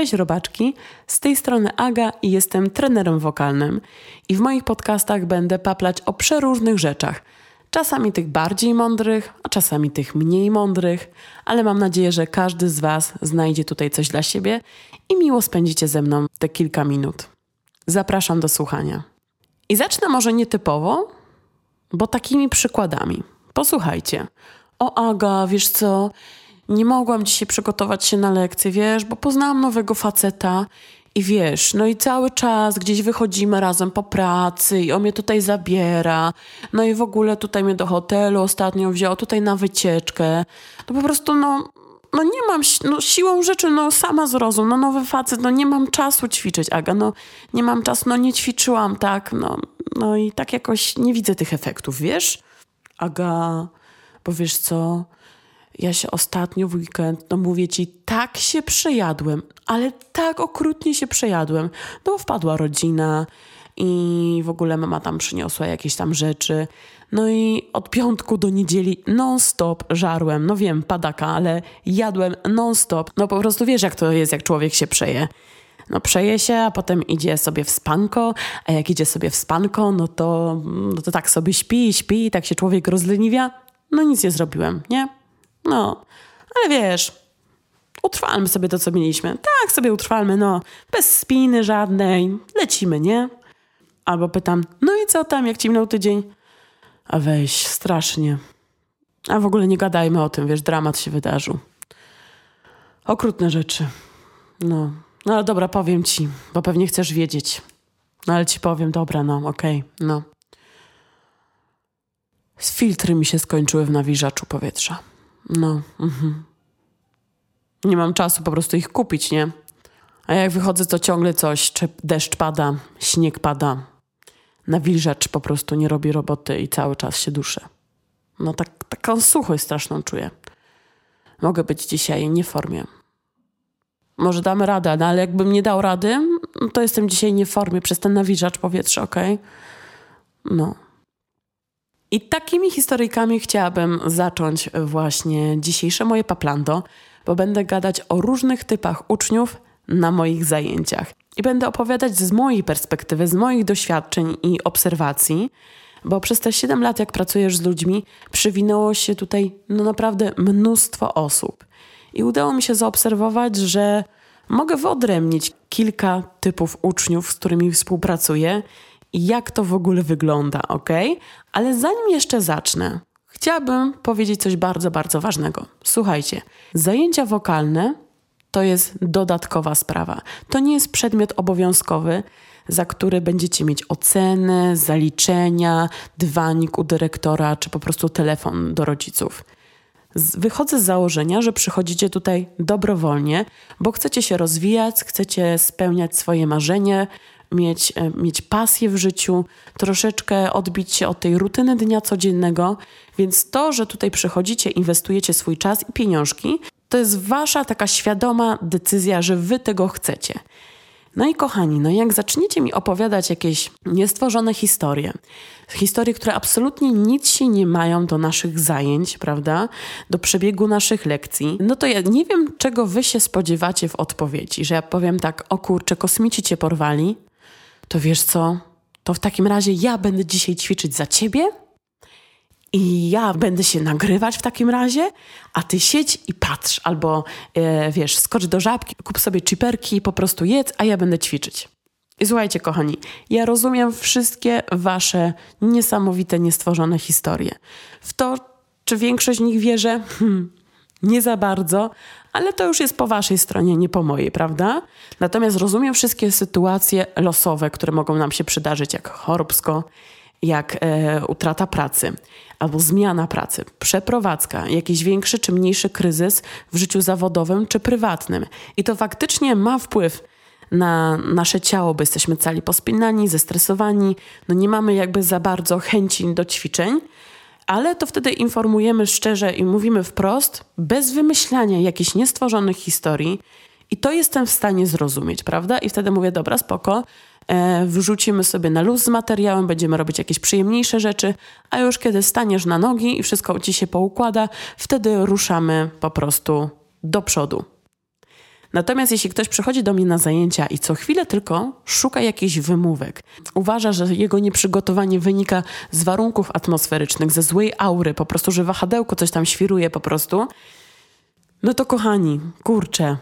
Cześć robaczki, z tej strony Aga i jestem trenerem wokalnym. I w moich podcastach będę paplać o przeróżnych rzeczach. Czasami tych bardziej mądrych, a czasami tych mniej mądrych, ale mam nadzieję, że każdy z Was znajdzie tutaj coś dla siebie i miło spędzicie ze mną te kilka minut. Zapraszam do słuchania. I zacznę może nietypowo, bo takimi przykładami. Posłuchajcie. O Aga, wiesz co? Nie mogłam dzisiaj przygotować się na lekcję, wiesz, bo poznałam nowego faceta i wiesz, no i cały czas gdzieś wychodzimy razem po pracy i on mnie tutaj zabiera. No i w ogóle tutaj mnie do hotelu ostatnio wziął, tutaj na wycieczkę. To po prostu, no, no nie mam, no siłą rzeczy, no sama zrozum, no nowy facet, no nie mam czasu ćwiczyć, Aga, no nie mam czasu, no nie ćwiczyłam, tak, no, no i tak jakoś nie widzę tych efektów, wiesz? Aga, bo wiesz co, ja się ostatnio w weekend, no mówię ci, tak się przejadłem, ale tak okrutnie się przejadłem. No wpadła rodzina i w ogóle mama tam przyniosła jakieś tam rzeczy. No i od piątku do niedzieli non-stop żarłem. No wiem, padaka, ale jadłem non-stop. No po prostu wiesz, jak to jest, jak człowiek się przeje. No przeje się, a potem idzie sobie w spanko, a jak idzie sobie w spanko, no to, no to tak sobie śpi, śpi, tak się człowiek rozleniwia. No nic nie zrobiłem, nie? No, ale wiesz, utrwalmy sobie to, co mieliśmy. Tak, sobie utrwalmy, no, bez spiny żadnej, lecimy, nie? Albo pytam, no i co tam, jak ci minął tydzień? A weź, strasznie. A w ogóle nie gadajmy o tym, wiesz, dramat się wydarzył. Okrutne rzeczy. No, no ale dobra, powiem ci, bo pewnie chcesz wiedzieć. No ale ci powiem, dobra, no, okej, okay, no. Filtry mi się skończyły w nawilżaczu powietrza. No, mhm. Nie mam czasu po prostu ich kupić, nie? A jak wychodzę, to ciągle coś, deszcz pada, śnieg pada. Nawilżacz po prostu nie robi roboty i cały czas się duszę. No tak, taką suchość straszną czuję. Mogę być dzisiaj nie w formie. Może damy radę, no ale jakbym nie dał rady, to jestem dzisiaj nie w formie przez ten nawilżacz powietrza, okej? Okay? No. I takimi historyjkami chciałabym zacząć właśnie dzisiejsze moje paplando, bo będę gadać o różnych typach uczniów na moich zajęciach. I będę opowiadać z mojej perspektywy, z moich doświadczeń i obserwacji, bo przez te 7 lat, jak pracujesz z ludźmi, przywinęło się tutaj no naprawdę mnóstwo osób. I udało mi się zaobserwować, że mogę wyodrębnić kilka typów uczniów, z którymi współpracuję jak to w ogóle wygląda, ok? Ale zanim jeszcze zacznę, chciałabym powiedzieć coś bardzo, bardzo ważnego. Słuchajcie, zajęcia wokalne to jest dodatkowa sprawa. To nie jest przedmiot obowiązkowy, za który będziecie mieć oceny, zaliczenia, dywanik u dyrektora, czy po prostu telefon do rodziców. Wychodzę z założenia, że przychodzicie tutaj dobrowolnie, bo chcecie się rozwijać, chcecie spełniać swoje marzenie, mieć, e, mieć pasję w życiu, troszeczkę odbić się od tej rutyny dnia codziennego. Więc to, że tutaj przychodzicie, inwestujecie swój czas i pieniążki, to jest wasza taka świadoma decyzja, że wy tego chcecie. No i kochani, no jak zaczniecie mi opowiadać jakieś niestworzone historie, historie, które absolutnie nic się nie mają do naszych zajęć, prawda, do przebiegu naszych lekcji, no to ja nie wiem, czego wy się spodziewacie w odpowiedzi, że ja powiem tak, o kurczę, kosmici cię porwali, to wiesz co? To w takim razie ja będę dzisiaj ćwiczyć za ciebie i ja będę się nagrywać w takim razie, a ty siedź i patrz, albo e, wiesz, skocz do żabki, kup sobie chiperki i po prostu jedz, a ja będę ćwiczyć. I słuchajcie, kochani, ja rozumiem wszystkie wasze niesamowite, niestworzone historie. W to, czy większość z nich wierzę, hmm, nie za bardzo, ale to już jest po waszej stronie, nie po mojej, prawda? Natomiast rozumiem wszystkie sytuacje losowe, które mogą nam się przydarzyć, jak chorobsko, jak e, utrata pracy albo zmiana pracy, przeprowadzka, jakiś większy czy mniejszy kryzys w życiu zawodowym czy prywatnym. I to faktycznie ma wpływ na nasze ciało, bo jesteśmy cali pospinani, zestresowani, no nie mamy jakby za bardzo chęci do ćwiczeń ale to wtedy informujemy szczerze i mówimy wprost, bez wymyślania jakichś niestworzonych historii. I to jestem w stanie zrozumieć, prawda? I wtedy mówię, dobra, spoko, e, wrzucimy sobie na luz z materiałem, będziemy robić jakieś przyjemniejsze rzeczy, a już kiedy staniesz na nogi i wszystko ci się poukłada, wtedy ruszamy po prostu do przodu. Natomiast jeśli ktoś przychodzi do mnie na zajęcia i co chwilę tylko szuka jakichś wymówek, uważa, że jego nieprzygotowanie wynika z warunków atmosferycznych, ze złej aury, po prostu, że wahadełko coś tam świruje po prostu, no to kochani, kurczę,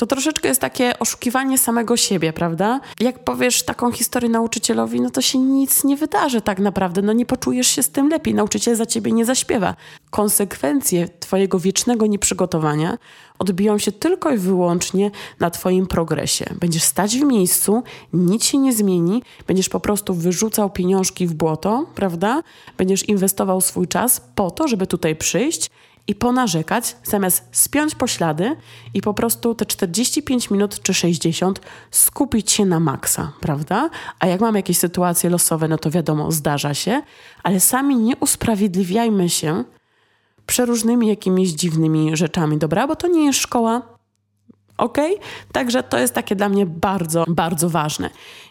to troszeczkę jest takie oszukiwanie samego siebie, prawda? Jak powiesz taką historię nauczycielowi, no to się nic nie wydarzy tak naprawdę, no nie poczujesz się z tym lepiej, nauczyciel za ciebie nie zaśpiewa. Konsekwencje twojego wiecznego nieprzygotowania odbiją się tylko i wyłącznie na twoim progresie. Będziesz stać w miejscu, nic się nie zmieni, będziesz po prostu wyrzucał pieniążki w błoto, prawda? Będziesz inwestował swój czas po to, żeby tutaj przyjść i ponarzekać, zamiast spiąć poślady i po prostu te 45 minut czy 60 skupić się na maksa, prawda? A jak mamy jakieś sytuacje losowe, no to wiadomo, zdarza się, ale sami nie usprawiedliwiajmy się przeróżnymi jakimiś dziwnymi rzeczami, dobra? Bo to nie jest szkoła, ok? Także to jest takie dla mnie bardzo, bardzo ważne.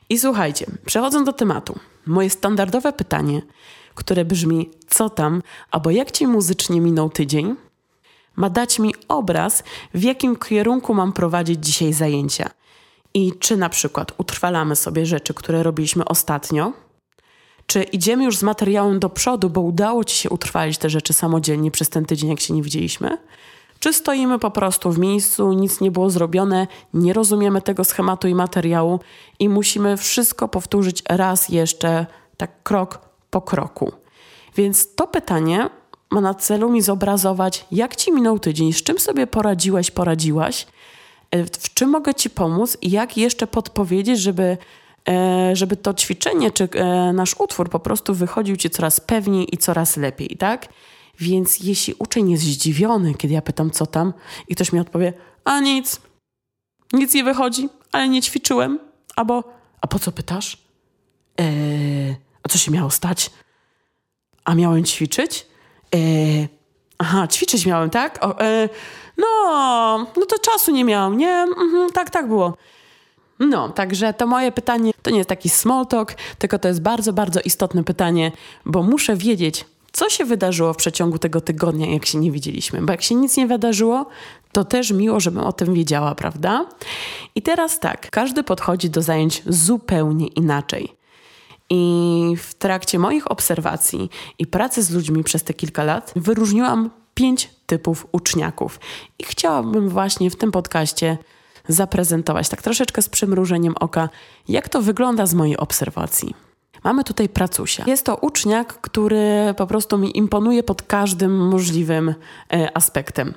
I słuchajcie, przechodząc do tematu, moje standardowe pytanie – które brzmi co tam, albo jak ci muzycznie minął tydzień, ma dać mi obraz, w jakim kierunku mam prowadzić dzisiaj zajęcia. I czy na przykład utrwalamy sobie rzeczy, które robiliśmy ostatnio, czy idziemy już z materiałem do przodu, bo udało ci się utrwalić te rzeczy samodzielnie przez ten tydzień, jak się nie widzieliśmy, czy stoimy po prostu w miejscu, nic nie było zrobione, nie rozumiemy tego schematu i materiału i musimy wszystko powtórzyć raz jeszcze, tak krok po kroku. Więc to pytanie ma na celu mi zobrazować, jak ci minął tydzień, z czym sobie poradziłeś, poradziłaś, e, w czym mogę ci pomóc i jak jeszcze podpowiedzieć, żeby, e, żeby to ćwiczenie czy e, nasz utwór po prostu wychodził ci coraz pewniej i coraz lepiej, tak? Więc jeśli uczeń jest zdziwiony, kiedy ja pytam, co tam, i ktoś mi odpowie, a nic, nic nie wychodzi, ale nie ćwiczyłem, albo, a po co pytasz? Eee, co się miało stać? A miałem ćwiczyć? E, aha, ćwiczyć miałem, tak? O, e, no, no to czasu nie miałam, nie? Mhm, tak, tak było. No, także to moje pytanie to nie jest taki small talk, tylko to jest bardzo, bardzo istotne pytanie, bo muszę wiedzieć, co się wydarzyło w przeciągu tego tygodnia, jak się nie widzieliśmy. Bo jak się nic nie wydarzyło, to też miło, żebym o tym wiedziała, prawda? I teraz tak, każdy podchodzi do zajęć zupełnie inaczej. I w trakcie moich obserwacji i pracy z ludźmi przez te kilka lat wyróżniłam pięć typów uczniaków. I chciałabym właśnie w tym podcaście zaprezentować tak troszeczkę z przymrużeniem oka, jak to wygląda z mojej obserwacji. Mamy tutaj pracusia. Jest to uczniak, który po prostu mi imponuje pod każdym możliwym e, aspektem.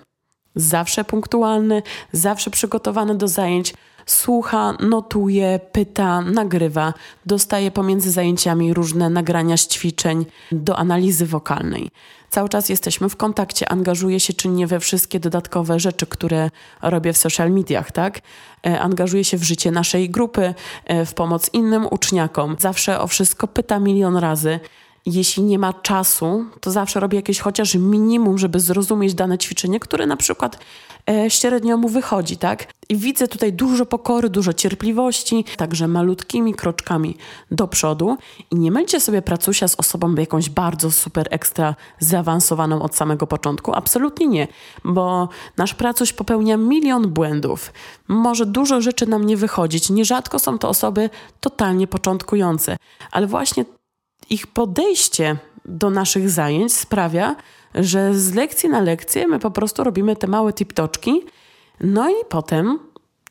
Zawsze punktualny, zawsze przygotowany do zajęć, słucha, notuje, pyta, nagrywa, dostaje pomiędzy zajęciami różne nagrania z ćwiczeń do analizy wokalnej. Cały czas jesteśmy w kontakcie, angażuje się czynnie we wszystkie dodatkowe rzeczy, które robię w social mediach, tak? E, angażuje się w życie naszej grupy, e, w pomoc innym uczniakom. Zawsze o wszystko pyta milion razy jeśli nie ma czasu, to zawsze robię jakieś chociaż minimum, żeby zrozumieć dane ćwiczenie, które na przykład e, średnio mu wychodzi, tak? I widzę tutaj dużo pokory, dużo cierpliwości, także malutkimi kroczkami do przodu. I nie mylcie sobie pracusia z osobą jakąś bardzo super ekstra zaawansowaną od samego początku. Absolutnie nie, bo nasz pracuś popełnia milion błędów. Może dużo rzeczy nam nie wychodzić. Nierzadko są to osoby totalnie początkujące, ale właśnie ich podejście do naszych zajęć sprawia, że z lekcji na lekcję my po prostu robimy te małe tiptoczki, no i potem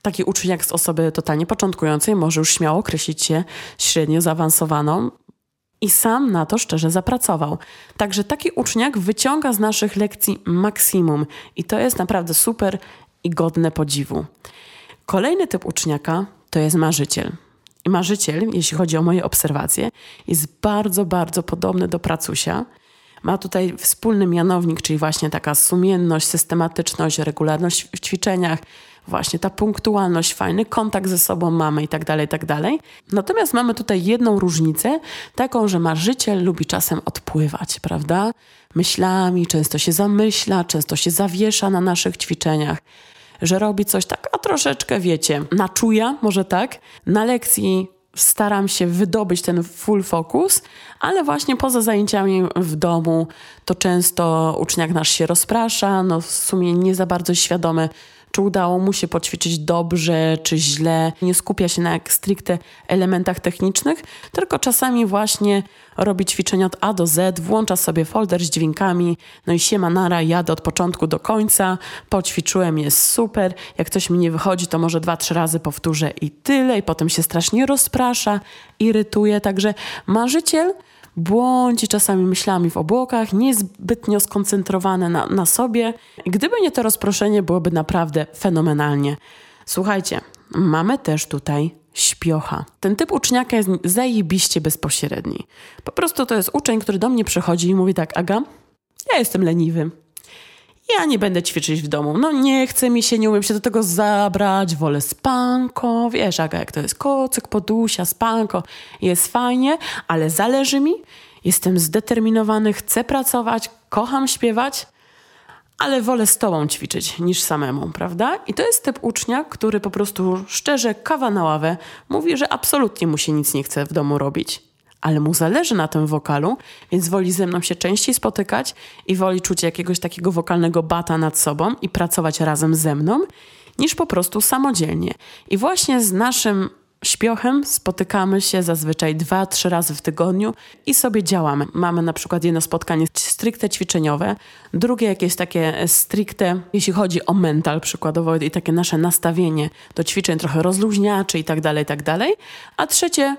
taki uczeń jak z osoby totalnie początkującej może już śmiało określić się średnio zaawansowaną i sam na to szczerze zapracował. Także taki uczniak wyciąga z naszych lekcji maksimum i to jest naprawdę super i godne podziwu. Kolejny typ uczniaka to jest marzyciel. Marzyciel, jeśli chodzi o moje obserwacje, jest bardzo, bardzo podobny do pracusia. Ma tutaj wspólny mianownik, czyli właśnie taka sumienność, systematyczność, regularność w ćwiczeniach, właśnie ta punktualność, fajny kontakt ze sobą mamy i tak dalej, i tak. Natomiast mamy tutaj jedną różnicę, taką, że marzyciel lubi czasem odpływać, prawda? Myślami, często się zamyśla, często się zawiesza na naszych ćwiczeniach że robi coś tak, a troszeczkę, wiecie, na może tak. Na lekcji staram się wydobyć ten full focus, ale właśnie poza zajęciami w domu to często uczniak nasz się rozprasza, no w sumie nie za bardzo świadomy, czy udało mu się poćwiczyć dobrze, czy źle. Nie skupia się na stricte elementach technicznych, tylko czasami właśnie robi ćwiczenia od A do Z, włącza sobie folder z dźwiękami, no i siema nara, jadę od początku do końca, poćwiczyłem, jest super, jak coś mi nie wychodzi, to może dwa, trzy razy powtórzę i tyle, i potem się strasznie rozprasza, irytuje, także marzyciel błądzi czasami myślami w obłokach, niezbytnio skoncentrowane na, na sobie. Gdyby nie to rozproszenie, byłoby naprawdę fenomenalnie. Słuchajcie, mamy też tutaj śpiocha. Ten typ uczniaka jest zajebiście bezpośredni. Po prostu to jest uczeń, który do mnie przychodzi i mówi tak, Aga, ja jestem leniwy. Ja nie będę ćwiczyć w domu. No nie chce mi się, nie umiem się do tego zabrać, wolę spanko. Wiesz, Aga, jak to jest kocyk, podusia, spanko. Jest fajnie, ale zależy mi. Jestem zdeterminowany, chcę pracować, kocham śpiewać, ale wolę z tobą ćwiczyć niż samemu, prawda? I to jest typ ucznia, który po prostu szczerze kawa na ławę mówi, że absolutnie mu się nic nie chce w domu robić ale mu zależy na tym wokalu, więc woli ze mną się częściej spotykać i woli czuć jakiegoś takiego wokalnego bata nad sobą i pracować razem ze mną, niż po prostu samodzielnie. I właśnie z naszym śpiochem spotykamy się zazwyczaj dwa, trzy razy w tygodniu i sobie działamy. Mamy na przykład jedno spotkanie stricte ćwiczeniowe, drugie jakieś takie stricte, jeśli chodzi o mental przykładowo i takie nasze nastawienie do ćwiczeń trochę rozluźniaczy i tak dalej, tak dalej, a trzecie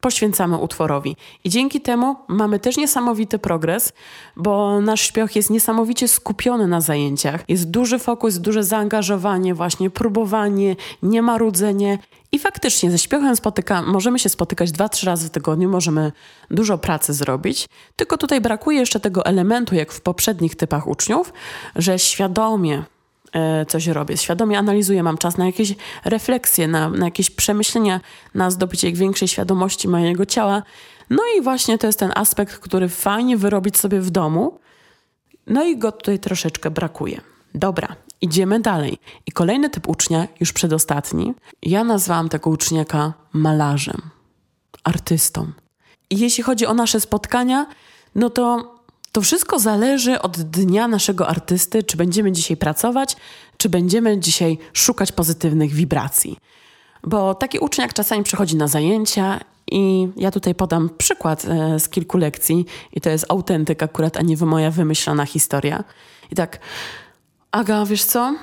poświęcamy utworowi. I dzięki temu mamy też niesamowity progres, bo nasz śpiew jest niesamowicie skupiony na zajęciach. Jest duży fokus, duże zaangażowanie, właśnie próbowanie, niemarudzenie. I faktycznie ze śpiewem spotyka, możemy się spotykać dwa, trzy razy w tygodniu, możemy dużo pracy zrobić, tylko tutaj brakuje jeszcze tego elementu, jak w poprzednich typach uczniów, że świadomie coś robię. Świadomie analizuję, mam czas na jakieś refleksje, na, na jakieś przemyślenia, na zdobycie większej świadomości mojego ciała. No i właśnie to jest ten aspekt, który fajnie wyrobić sobie w domu. No i go tutaj troszeczkę brakuje. Dobra, idziemy dalej. I kolejny typ ucznia, już przedostatni, ja nazwałam tego uczniaka malarzem, artystą. I jeśli chodzi o nasze spotkania, no to to wszystko zależy od dnia naszego artysty, czy będziemy dzisiaj pracować, czy będziemy dzisiaj szukać pozytywnych wibracji. Bo taki uczniak czasami przychodzi na zajęcia i ja tutaj podam przykład e, z kilku lekcji i to jest autentyk akurat, a nie moja wymyślona historia. I tak, Aga, wiesz co?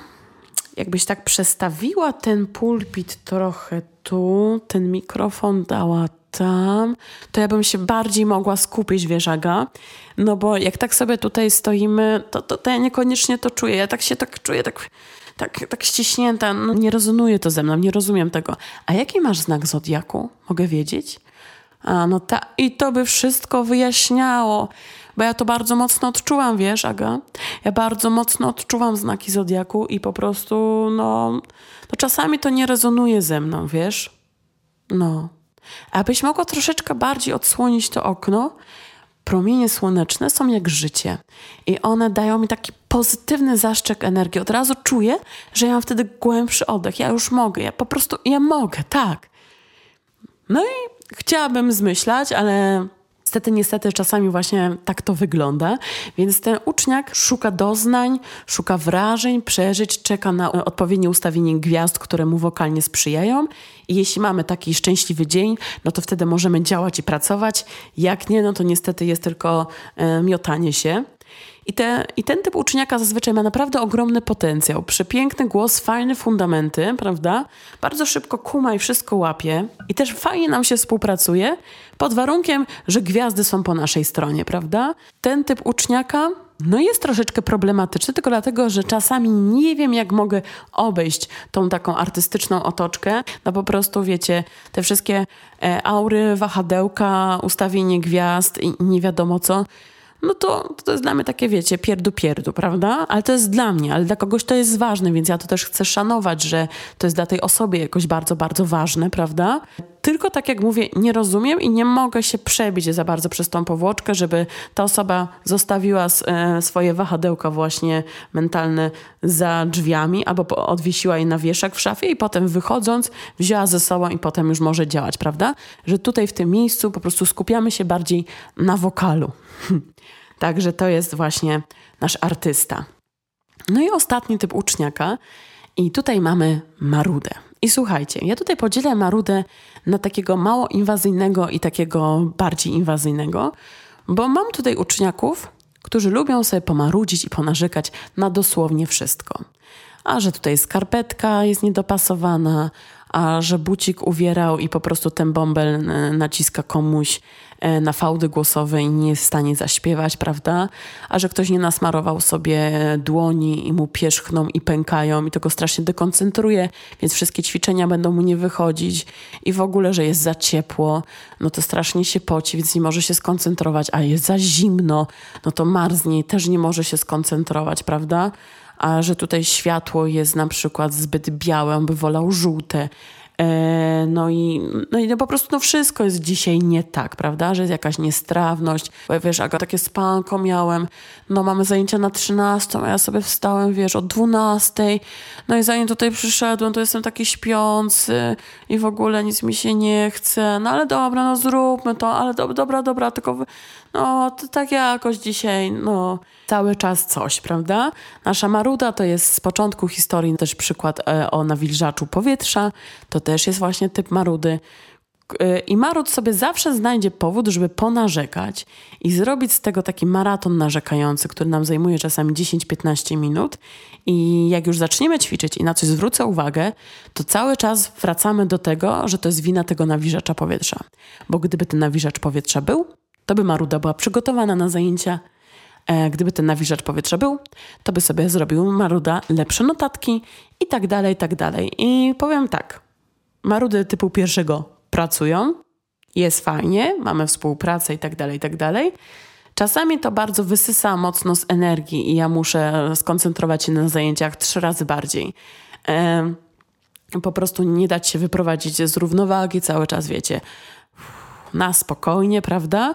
Jakbyś tak przestawiła ten pulpit trochę tu, ten mikrofon dała tam, to ja bym się bardziej mogła skupić, wiesz, Aga. No bo jak tak sobie tutaj stoimy, to, to, to ja niekoniecznie to czuję. Ja tak się tak czuję, tak, tak, tak ściśnięta. No, nie rezonuje to ze mną, nie rozumiem tego. A jaki masz znak zodiaku? Mogę wiedzieć? A, no ta, i to by wszystko wyjaśniało. Bo ja to bardzo mocno odczułam, wiesz, Aga? Ja bardzo mocno odczuwam znaki zodiaku i po prostu, no, no czasami to nie rezonuje ze mną, wiesz? No. Abyś mogła troszeczkę bardziej odsłonić to okno, promienie słoneczne są jak życie i one dają mi taki pozytywny zaszczek energii. Od razu czuję, że ja mam wtedy głębszy oddech. Ja już mogę, ja po prostu, ja mogę, tak. No i chciałabym zmyślać, ale Niestety, niestety czasami właśnie tak to wygląda, więc ten uczniak szuka doznań, szuka wrażeń, przeżyć, czeka na odpowiednie ustawienie gwiazd, które mu wokalnie sprzyjają. I jeśli mamy taki szczęśliwy dzień, no to wtedy możemy działać i pracować, jak nie, no to niestety jest tylko e, miotanie się. I, te, I ten typ uczniaka zazwyczaj ma naprawdę ogromny potencjał. Przepiękny głos, fajne fundamenty, prawda? Bardzo szybko kuma i wszystko łapie. I też fajnie nam się współpracuje, pod warunkiem, że gwiazdy są po naszej stronie, prawda? Ten typ uczniaka no jest troszeczkę problematyczny, tylko dlatego, że czasami nie wiem, jak mogę obejść tą taką artystyczną otoczkę. No po prostu, wiecie, te wszystkie e, aury, wahadełka, ustawienie gwiazd i nie wiadomo co no to, to jest dla mnie takie, wiecie, pierdu pierdu, prawda? Ale to jest dla mnie, ale dla kogoś to jest ważne, więc ja to też chcę szanować, że to jest dla tej osoby jakoś bardzo, bardzo ważne, prawda? Tylko tak jak mówię, nie rozumiem i nie mogę się przebić za bardzo przez tą powłoczkę, żeby ta osoba zostawiła e, swoje wahadełka właśnie mentalne za drzwiami albo odwiesiła je na wieszak w szafie i potem wychodząc wzięła ze sobą i potem już może działać, prawda? Że tutaj w tym miejscu po prostu skupiamy się bardziej na wokalu. Także to jest właśnie nasz artysta. No i ostatni typ uczniaka. I tutaj mamy marudę. I słuchajcie, ja tutaj podzielę marudę na takiego mało inwazyjnego i takiego bardziej inwazyjnego, bo mam tutaj uczniaków, którzy lubią sobie pomarudzić i ponarzekać na dosłownie wszystko. A że tutaj skarpetka jest niedopasowana, a że bucik uwierał i po prostu ten bąbel e, naciska komuś e, na fałdy głosowe i nie jest w stanie zaśpiewać, prawda? A że ktoś nie nasmarował sobie dłoni i mu pierzchną i pękają i to go strasznie dekoncentruje, więc wszystkie ćwiczenia będą mu nie wychodzić i w ogóle, że jest za ciepło, no to strasznie się poci, więc nie może się skoncentrować, a jest za zimno, no to marznie też nie może się skoncentrować, prawda? A że tutaj światło jest na przykład zbyt białe, on by wolał żółte. E, no i, no i no po prostu no wszystko jest dzisiaj nie tak, prawda? Że jest jakaś niestrawność. Bo wiesz, Aga, takie spanko miałem, no mamy zajęcia na 13, a ja sobie wstałem, wiesz, o 12. No i zanim tutaj przyszedłem, to jestem taki śpiący i w ogóle nic mi się nie chce. No ale dobra, no zróbmy to, ale do, dobra, dobra, tylko no to tak jakoś dzisiaj, no cały czas coś, prawda? Nasza maruda to jest z początku historii też przykład e, o nawilżaczu powietrza. To też jest właśnie typ marudy. E, I marud sobie zawsze znajdzie powód, żeby ponarzekać i zrobić z tego taki maraton narzekający, który nam zajmuje czasami 10-15 minut. I jak już zaczniemy ćwiczyć i na coś zwrócę uwagę, to cały czas wracamy do tego, że to jest wina tego nawilżacza powietrza. Bo gdyby ten nawilżacz powietrza był, to by Maruda była przygotowana na zajęcia. E, gdyby ten nawilżacz powietrza był, to by sobie zrobił Maruda lepsze notatki i tak dalej, i tak dalej. I powiem tak, Marudy typu pierwszego pracują, jest fajnie, mamy współpracę i tak dalej, i tak dalej. Czasami to bardzo wysysa mocno z energii i ja muszę skoncentrować się na zajęciach trzy razy bardziej. E, po prostu nie dać się wyprowadzić z równowagi cały czas, wiecie na spokojnie, prawda?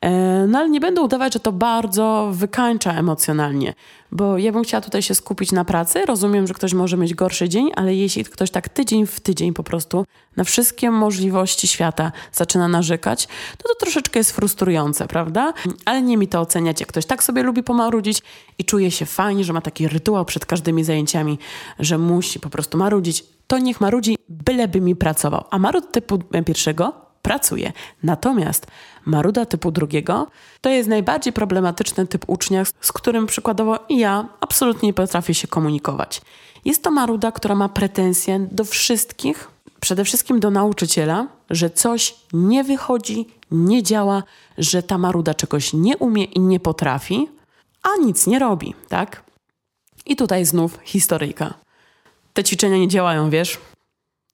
E, no ale nie będę udawać, że to bardzo wykańcza emocjonalnie, bo ja bym chciała tutaj się skupić na pracy. Rozumiem, że ktoś może mieć gorszy dzień, ale jeśli ktoś tak tydzień w tydzień po prostu na wszystkie możliwości świata zaczyna narzekać, to to troszeczkę jest frustrujące, prawda? Ale nie mi to oceniać, jak ktoś tak sobie lubi pomarudzić i czuje się fajnie, że ma taki rytuał przed każdymi zajęciami, że musi po prostu marudzić, to niech marudzi, byleby mi pracował. A marud typu pierwszego pracuje. Natomiast maruda typu drugiego to jest najbardziej problematyczny typ ucznia, z którym przykładowo ja absolutnie nie potrafię się komunikować. Jest to maruda, która ma pretensje do wszystkich, przede wszystkim do nauczyciela, że coś nie wychodzi, nie działa, że ta maruda czegoś nie umie i nie potrafi, a nic nie robi, tak? I tutaj znów historyjka. Te ćwiczenia nie działają, wiesz?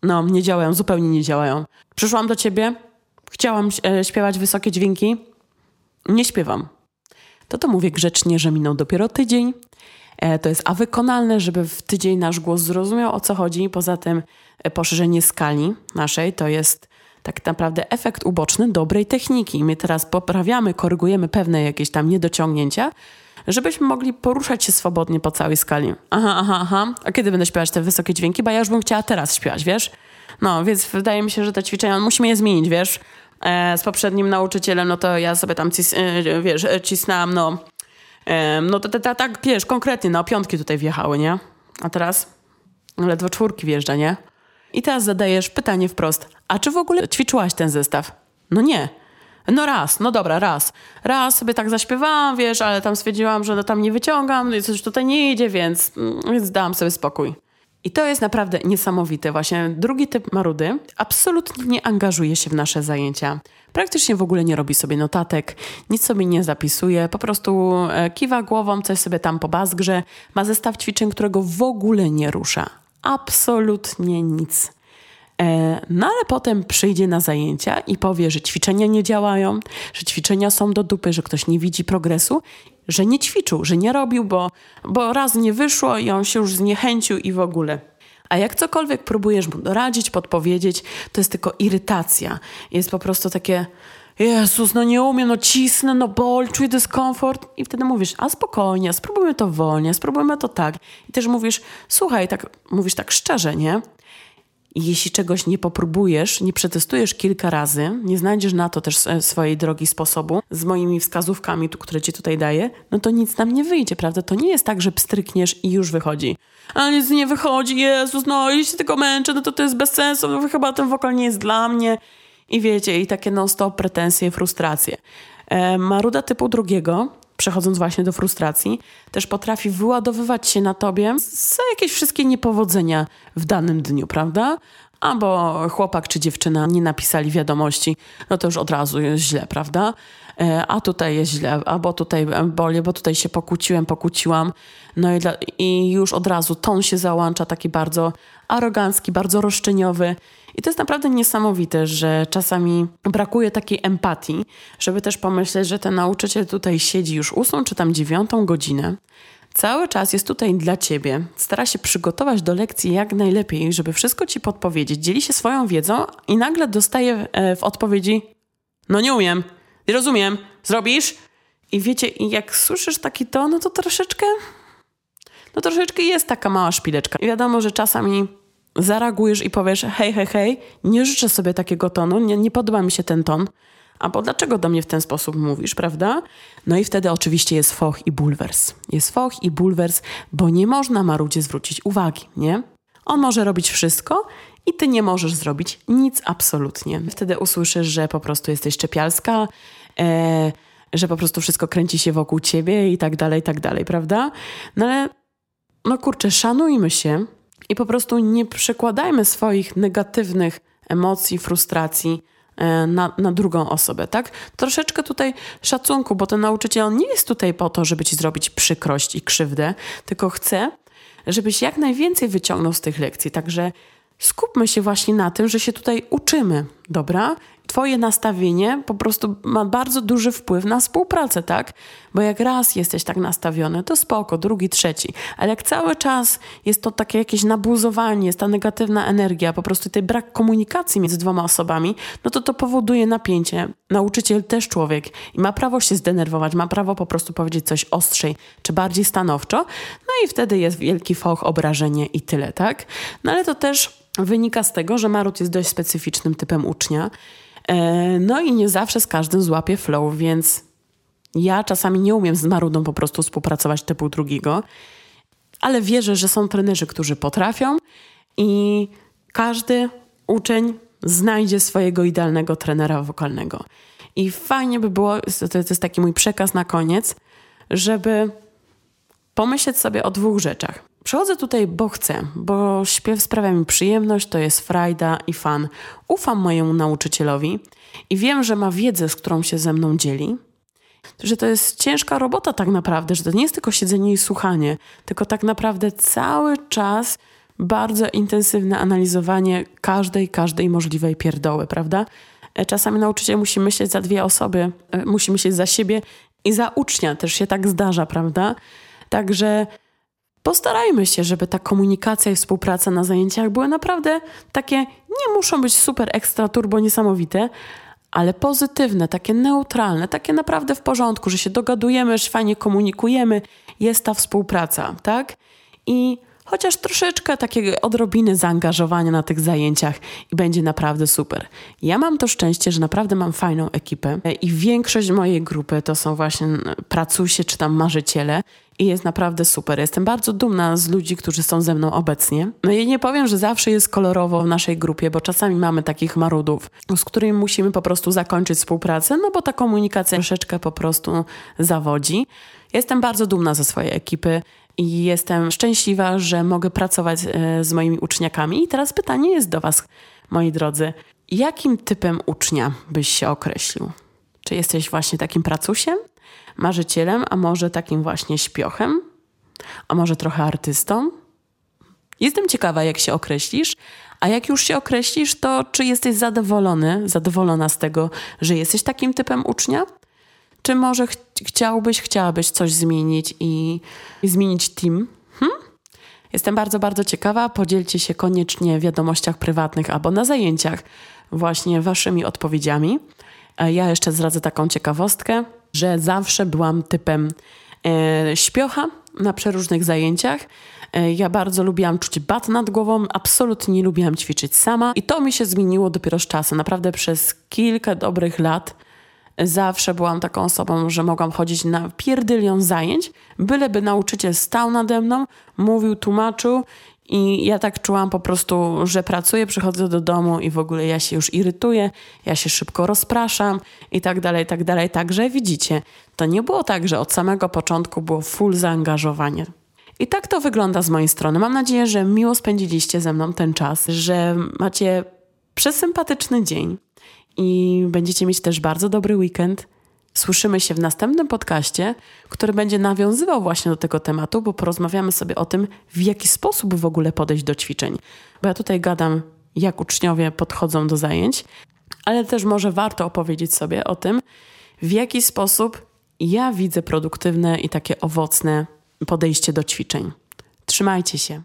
No, nie działają, zupełnie nie działają. Przyszłam do ciebie, chciałam e, śpiewać wysokie dźwięki, nie śpiewam. To to mówię grzecznie, że minął dopiero tydzień. E, to jest a wykonalne, żeby w tydzień nasz głos zrozumiał o co chodzi. Poza tym e, poszerzenie skali naszej to jest tak naprawdę efekt uboczny dobrej techniki. My teraz poprawiamy, korygujemy pewne jakieś tam niedociągnięcia, żebyśmy mogli poruszać się swobodnie po całej skali. Aha, aha, aha. A kiedy będę śpiewać te wysokie dźwięki? Bo ja już bym chciała teraz śpiewać, wiesz? No, więc wydaje mi się, że te ćwiczenia, musimy je zmienić, wiesz? E, z poprzednim nauczycielem, no to ja sobie tam, cis, e, wiesz, e, cisnęłam, no, e, no to tak, wiesz, konkretnie, no, piątki tutaj wjechały, nie? A teraz ledwo czwórki wjeżdża, nie? I teraz zadajesz pytanie wprost, a czy w ogóle ćwiczyłaś ten zestaw? No nie. No raz, no dobra, raz. Raz sobie tak zaśpiewałam, wiesz, ale tam stwierdziłam, że no tam nie wyciągam, no i coś tutaj nie idzie, więc, mm, więc dałam sobie spokój. I to jest naprawdę niesamowite. Właśnie drugi typ marudy absolutnie nie angażuje się w nasze zajęcia. Praktycznie w ogóle nie robi sobie notatek, nic sobie nie zapisuje, po prostu e, kiwa głową, coś sobie tam po bazgrze, ma zestaw ćwiczeń, którego w ogóle nie rusza. Absolutnie nic. E, no ale potem przyjdzie na zajęcia i powie, że ćwiczenia nie działają, że ćwiczenia są do dupy, że ktoś nie widzi progresu, że nie ćwiczył, że nie robił, bo, bo raz nie wyszło i on się już zniechęcił i w ogóle. A jak cokolwiek próbujesz mu doradzić, podpowiedzieć, to jest tylko irytacja. Jest po prostu takie, Jezus, no nie umiem, no cisnę, no ból, czuję dyskomfort. I wtedy mówisz, a spokojnie, spróbujmy to wolnie, spróbujmy to tak. I też mówisz, słuchaj, tak, mówisz tak szczerze, nie? I jeśli czegoś nie popróbujesz, nie przetestujesz kilka razy, nie znajdziesz na to też swojej drogi sposobu z moimi wskazówkami, które ci tutaj daję, no to nic nam nie wyjdzie, prawda? To nie jest tak, że pstrykniesz i już wychodzi. A nic nie wychodzi, Jezus, no i się tylko męczę, no to to jest bez sensu, no, chyba ten wokal nie jest dla mnie. I wiecie, i takie non-stop pretensje, frustracje. E, maruda typu drugiego przechodząc właśnie do frustracji, też potrafi wyładowywać się na tobie za jakieś wszystkie niepowodzenia w danym dniu, prawda? Albo chłopak czy dziewczyna nie napisali wiadomości, no to już od razu jest źle, prawda? E, a tutaj jest źle, albo tutaj boli, bo tutaj się pokłóciłem, pokłóciłam. No i, dla, i już od razu ton się załącza, taki bardzo arogancki, bardzo roszczeniowy. I to jest naprawdę niesamowite, że czasami brakuje takiej empatii, żeby też pomyśleć, że ten nauczyciel tutaj siedzi już ósmą czy tam dziewiątą godzinę. Cały czas jest tutaj dla ciebie, stara się przygotować do lekcji jak najlepiej, żeby wszystko ci podpowiedzieć, dzieli się swoją wiedzą i nagle dostaje e, w odpowiedzi: No nie umiem, nie rozumiem, zrobisz? I wiecie, jak słyszysz taki to, no to troszeczkę, no troszeczkę jest taka mała szpileczka. I wiadomo, że czasami zareagujesz i powiesz: hej, hej, hej, nie życzę sobie takiego tonu, nie, nie podoba mi się ten ton. A bo dlaczego do mnie w ten sposób mówisz, prawda? No i wtedy oczywiście jest foch i bulwers. Jest foch i bulwers, bo nie można Marudzie zwrócić uwagi, nie? On może robić wszystko i ty nie możesz zrobić nic absolutnie. Wtedy usłyszysz, że po prostu jesteś czepialska, e, że po prostu wszystko kręci się wokół ciebie i tak dalej, i tak dalej, prawda? No ale, no kurczę, szanujmy się, i po prostu nie przekładajmy swoich negatywnych emocji, frustracji e, na, na drugą osobę, tak? Troszeczkę tutaj szacunku, bo ten nauczyciel nie jest tutaj po to, żeby ci zrobić przykrość i krzywdę, tylko chce, żebyś jak najwięcej wyciągnął z tych lekcji. Także skupmy się właśnie na tym, że się tutaj uczymy, dobra? Twoje nastawienie po prostu ma bardzo duży wpływ na współpracę, tak? Bo jak raz jesteś tak nastawiony, to spoko, drugi, trzeci. Ale jak cały czas jest to takie jakieś nabuzowanie, jest ta negatywna energia, po prostu ten brak komunikacji między dwoma osobami, no to to powoduje napięcie. Nauczyciel też człowiek i ma prawo się zdenerwować, ma prawo po prostu powiedzieć coś ostrzej czy bardziej stanowczo. No i wtedy jest wielki fałch, obrażenie i tyle, tak? No ale to też wynika z tego, że Marut jest dość specyficznym typem ucznia no i nie zawsze z każdym złapie flow, więc ja czasami nie umiem z Marudą po prostu współpracować typu drugiego, ale wierzę, że są trenerzy, którzy potrafią i każdy uczeń znajdzie swojego idealnego trenera wokalnego. I fajnie by było, to jest taki mój przekaz na koniec, żeby pomyśleć sobie o dwóch rzeczach. Przychodzę tutaj, bo chcę, bo śpiew sprawia mi przyjemność, to jest frajda i fan. Ufam mojemu nauczycielowi i wiem, że ma wiedzę, z którą się ze mną dzieli. Że to jest ciężka robota tak naprawdę, że to nie jest tylko siedzenie i słuchanie, tylko tak naprawdę cały czas bardzo intensywne analizowanie każdej, każdej możliwej pierdoły, prawda? E, czasami nauczyciel musi myśleć za dwie osoby, e, musi myśleć za siebie i za ucznia, też się tak zdarza, prawda? Także postarajmy się, żeby ta komunikacja i współpraca na zajęciach były naprawdę takie, nie muszą być super ekstra turbo niesamowite, ale pozytywne, takie neutralne, takie naprawdę w porządku, że się dogadujemy, że fajnie komunikujemy, jest ta współpraca, tak? I chociaż troszeczkę takiego odrobiny zaangażowania na tych zajęciach i będzie naprawdę super. Ja mam to szczęście, że naprawdę mam fajną ekipę i większość mojej grupy to są właśnie pracusie czy tam marzyciele i jest naprawdę super. Jestem bardzo dumna z ludzi, którzy są ze mną obecnie. No i nie powiem, że zawsze jest kolorowo w naszej grupie, bo czasami mamy takich marudów, z którymi musimy po prostu zakończyć współpracę, no bo ta komunikacja troszeczkę po prostu zawodzi. Jestem bardzo dumna ze swojej ekipy i jestem szczęśliwa, że mogę pracować e, z moimi uczniakami. I teraz pytanie jest do Was, moi drodzy. Jakim typem ucznia byś się określił? Czy jesteś właśnie takim pracusiem, marzycielem, a może takim właśnie śpiochem? A może trochę artystą? Jestem ciekawa, jak się określisz, a jak już się określisz, to czy jesteś zadowolony, zadowolona z tego, że jesteś takim typem ucznia? Czy może ch chciałbyś, chciałabyś coś zmienić i, i zmienić team? Hm? Jestem bardzo, bardzo ciekawa. Podzielcie się koniecznie w wiadomościach prywatnych albo na zajęciach właśnie waszymi odpowiedziami. Ja jeszcze zdradzę taką ciekawostkę, że zawsze byłam typem e, śpiocha, na przeróżnych zajęciach. E, ja bardzo lubiłam czuć bat nad głową, absolutnie nie lubiłam ćwiczyć sama i to mi się zmieniło dopiero z czasem. Naprawdę przez kilka dobrych lat zawsze byłam taką osobą, że mogłam chodzić na pierdylion zajęć, byleby nauczyciel stał nade mną, mówił, tłumaczył i ja tak czułam po prostu, że pracuję, przychodzę do domu i w ogóle ja się już irytuję, ja się szybko rozpraszam i tak dalej, tak dalej. Także widzicie, to nie było tak, że od samego początku było full zaangażowanie. I tak to wygląda z mojej strony. Mam nadzieję, że miło spędziliście ze mną ten czas, że macie przesympatyczny dzień i będziecie mieć też bardzo dobry weekend. Słyszymy się w następnym podcaście, który będzie nawiązywał właśnie do tego tematu, bo porozmawiamy sobie o tym, w jaki sposób w ogóle podejść do ćwiczeń. Bo ja tutaj gadam, jak uczniowie podchodzą do zajęć, ale też może warto opowiedzieć sobie o tym, w jaki sposób ja widzę produktywne i takie owocne podejście do ćwiczeń. Trzymajcie się.